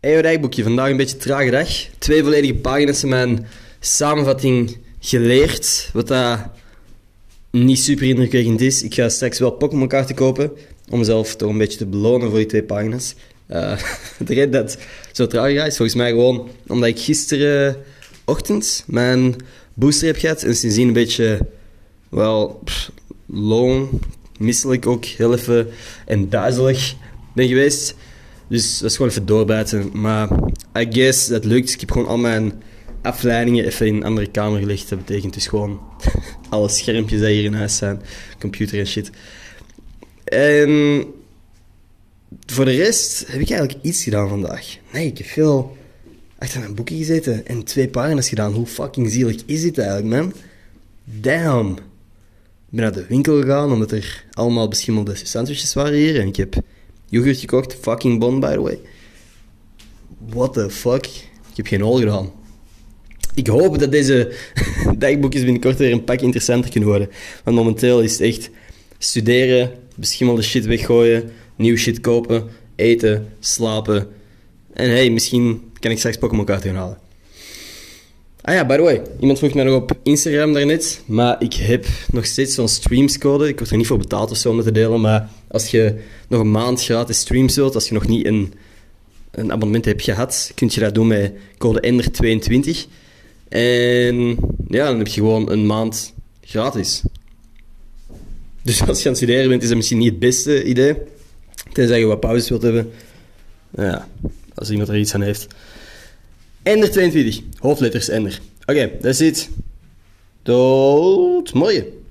Hey, rijboekje. Vandaag een beetje trage dag. Twee volledige pagina's in mijn samenvatting geleerd. Wat dat niet super indrukwekkend is. Ik ga straks wel Pokémon kaarten kopen. Om mezelf toch een beetje te belonen voor die twee pagina's. Uh, de reden dat zo traag gaat is volgens mij gewoon omdat ik gisterenochtend mijn booster heb gehad. En sindsdien een beetje, wel, loon, misselijk ook, heel even en duizelig ben geweest. Dus dat is gewoon even doorbijten. Maar I guess dat lukt. Ik heb gewoon al mijn afleidingen even in een andere kamer gelegd. Dat betekent dus gewoon alle schermpjes die hier in huis zijn. Computer en shit. En voor de rest heb ik eigenlijk iets gedaan vandaag. Nee, ik heb veel achter mijn boekje gezeten en twee pagina's gedaan. Hoe fucking zielig is dit eigenlijk, man? Damn. Ik ben naar de winkel gegaan omdat er allemaal beschimmelde sandwiches waren hier. En ik heb yoghurt gekocht. Fucking bon, by the way. What the fuck? Ik heb geen hol gedaan. Ik hoop dat deze dagboekjes binnenkort weer een pak interessanter kunnen worden. Want momenteel is het echt studeren, beschimmelde shit weggooien, nieuw shit kopen, eten, slapen. En hey, misschien kan ik straks Pokémon kaarten gaan halen. Ah ja, by the way, iemand vroeg mij nog op Instagram daarnet, maar ik heb nog steeds zo'n streamscode. Ik word er niet voor betaald of zo om te delen, maar als je nog een maand gratis streams wilt, als je nog niet een, een abonnement hebt gehad, kun je dat doen met code ENDER22. En ja, dan heb je gewoon een maand gratis. Dus als je aan het studeren bent, is dat misschien niet het beste idee. Tenzij je wat pauzes wilt hebben. Nou ja, als iemand er iets aan heeft. Ender 22. Hoofdletters Ender. Oké, okay, that's it. Tot morgen.